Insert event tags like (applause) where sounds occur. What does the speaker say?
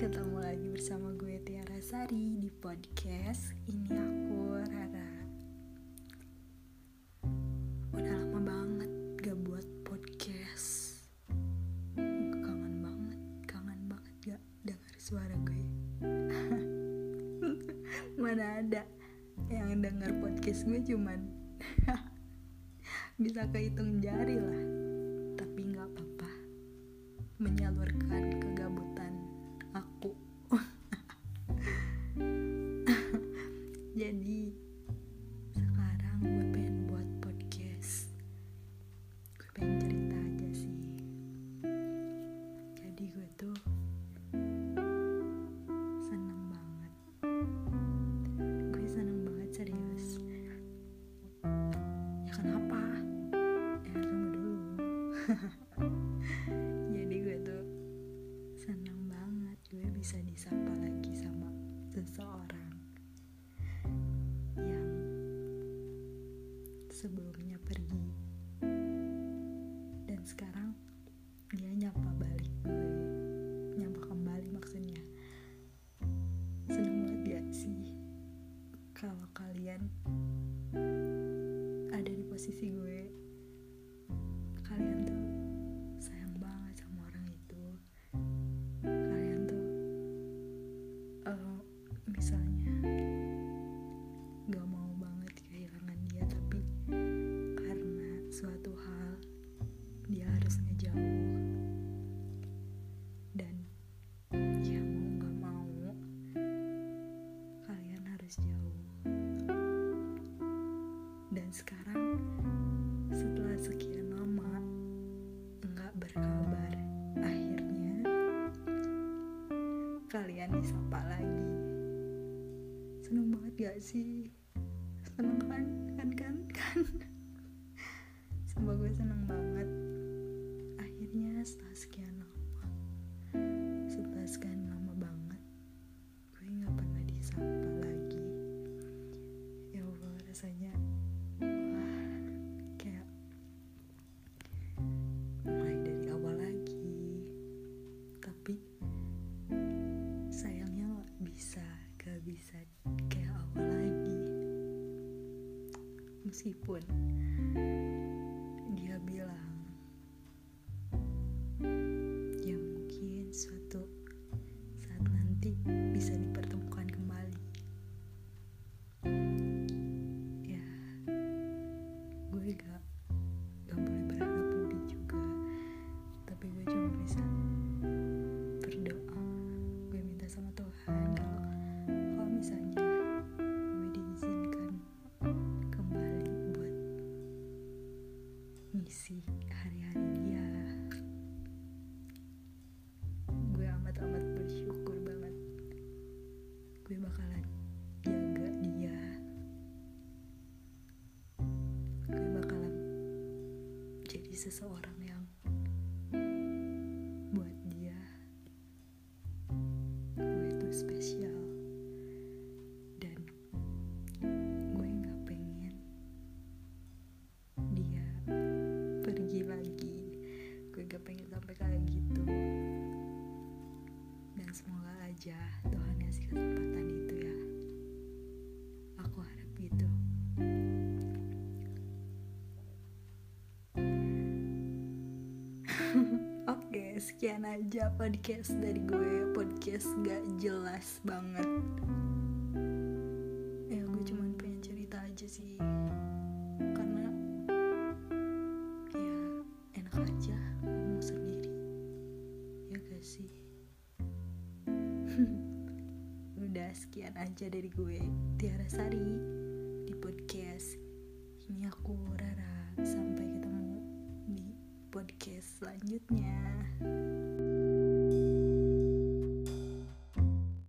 ketemu lagi bersama gue Tiara Sari di podcast Ini aku Rara. Udah lama banget gak buat podcast. Kangen banget, kangen banget gak dengar suara gue. (laughs) Mana ada yang denger podcast gue cuman (laughs) bisa kehitung jari lah. Tapi gak apa-apa. Menyalurkan kegabutan sebelumnya pergi. Dan sekarang dia nyapa balik gue. Nyapa kembali maksudnya. Seneng banget gak sih kalau kalian ada di posisi gue dan sekarang setelah sekian lama nggak berkabar akhirnya kalian disapa lagi. Seneng banget gak sih? Seneng kan? Kan kan kan? (laughs) Sumpah gue seneng banget. Akhirnya setelah sekian meskipun dia bilang ya mungkin suatu saat nanti bisa dipertemukan kembali. Ya gue gak gak boleh berharap lebih juga. Tapi gue cuma bisa jadi seseorang sekian aja podcast dari gue. Podcast gak jelas banget. Ya, gue cuman pengen cerita aja sih. Karena Ya, enak aja ngomong sendiri. Ya gak sih? (laughs) Udah sekian aja dari gue Tiara Sari Di podcast. Ini aku Rara selanjutnya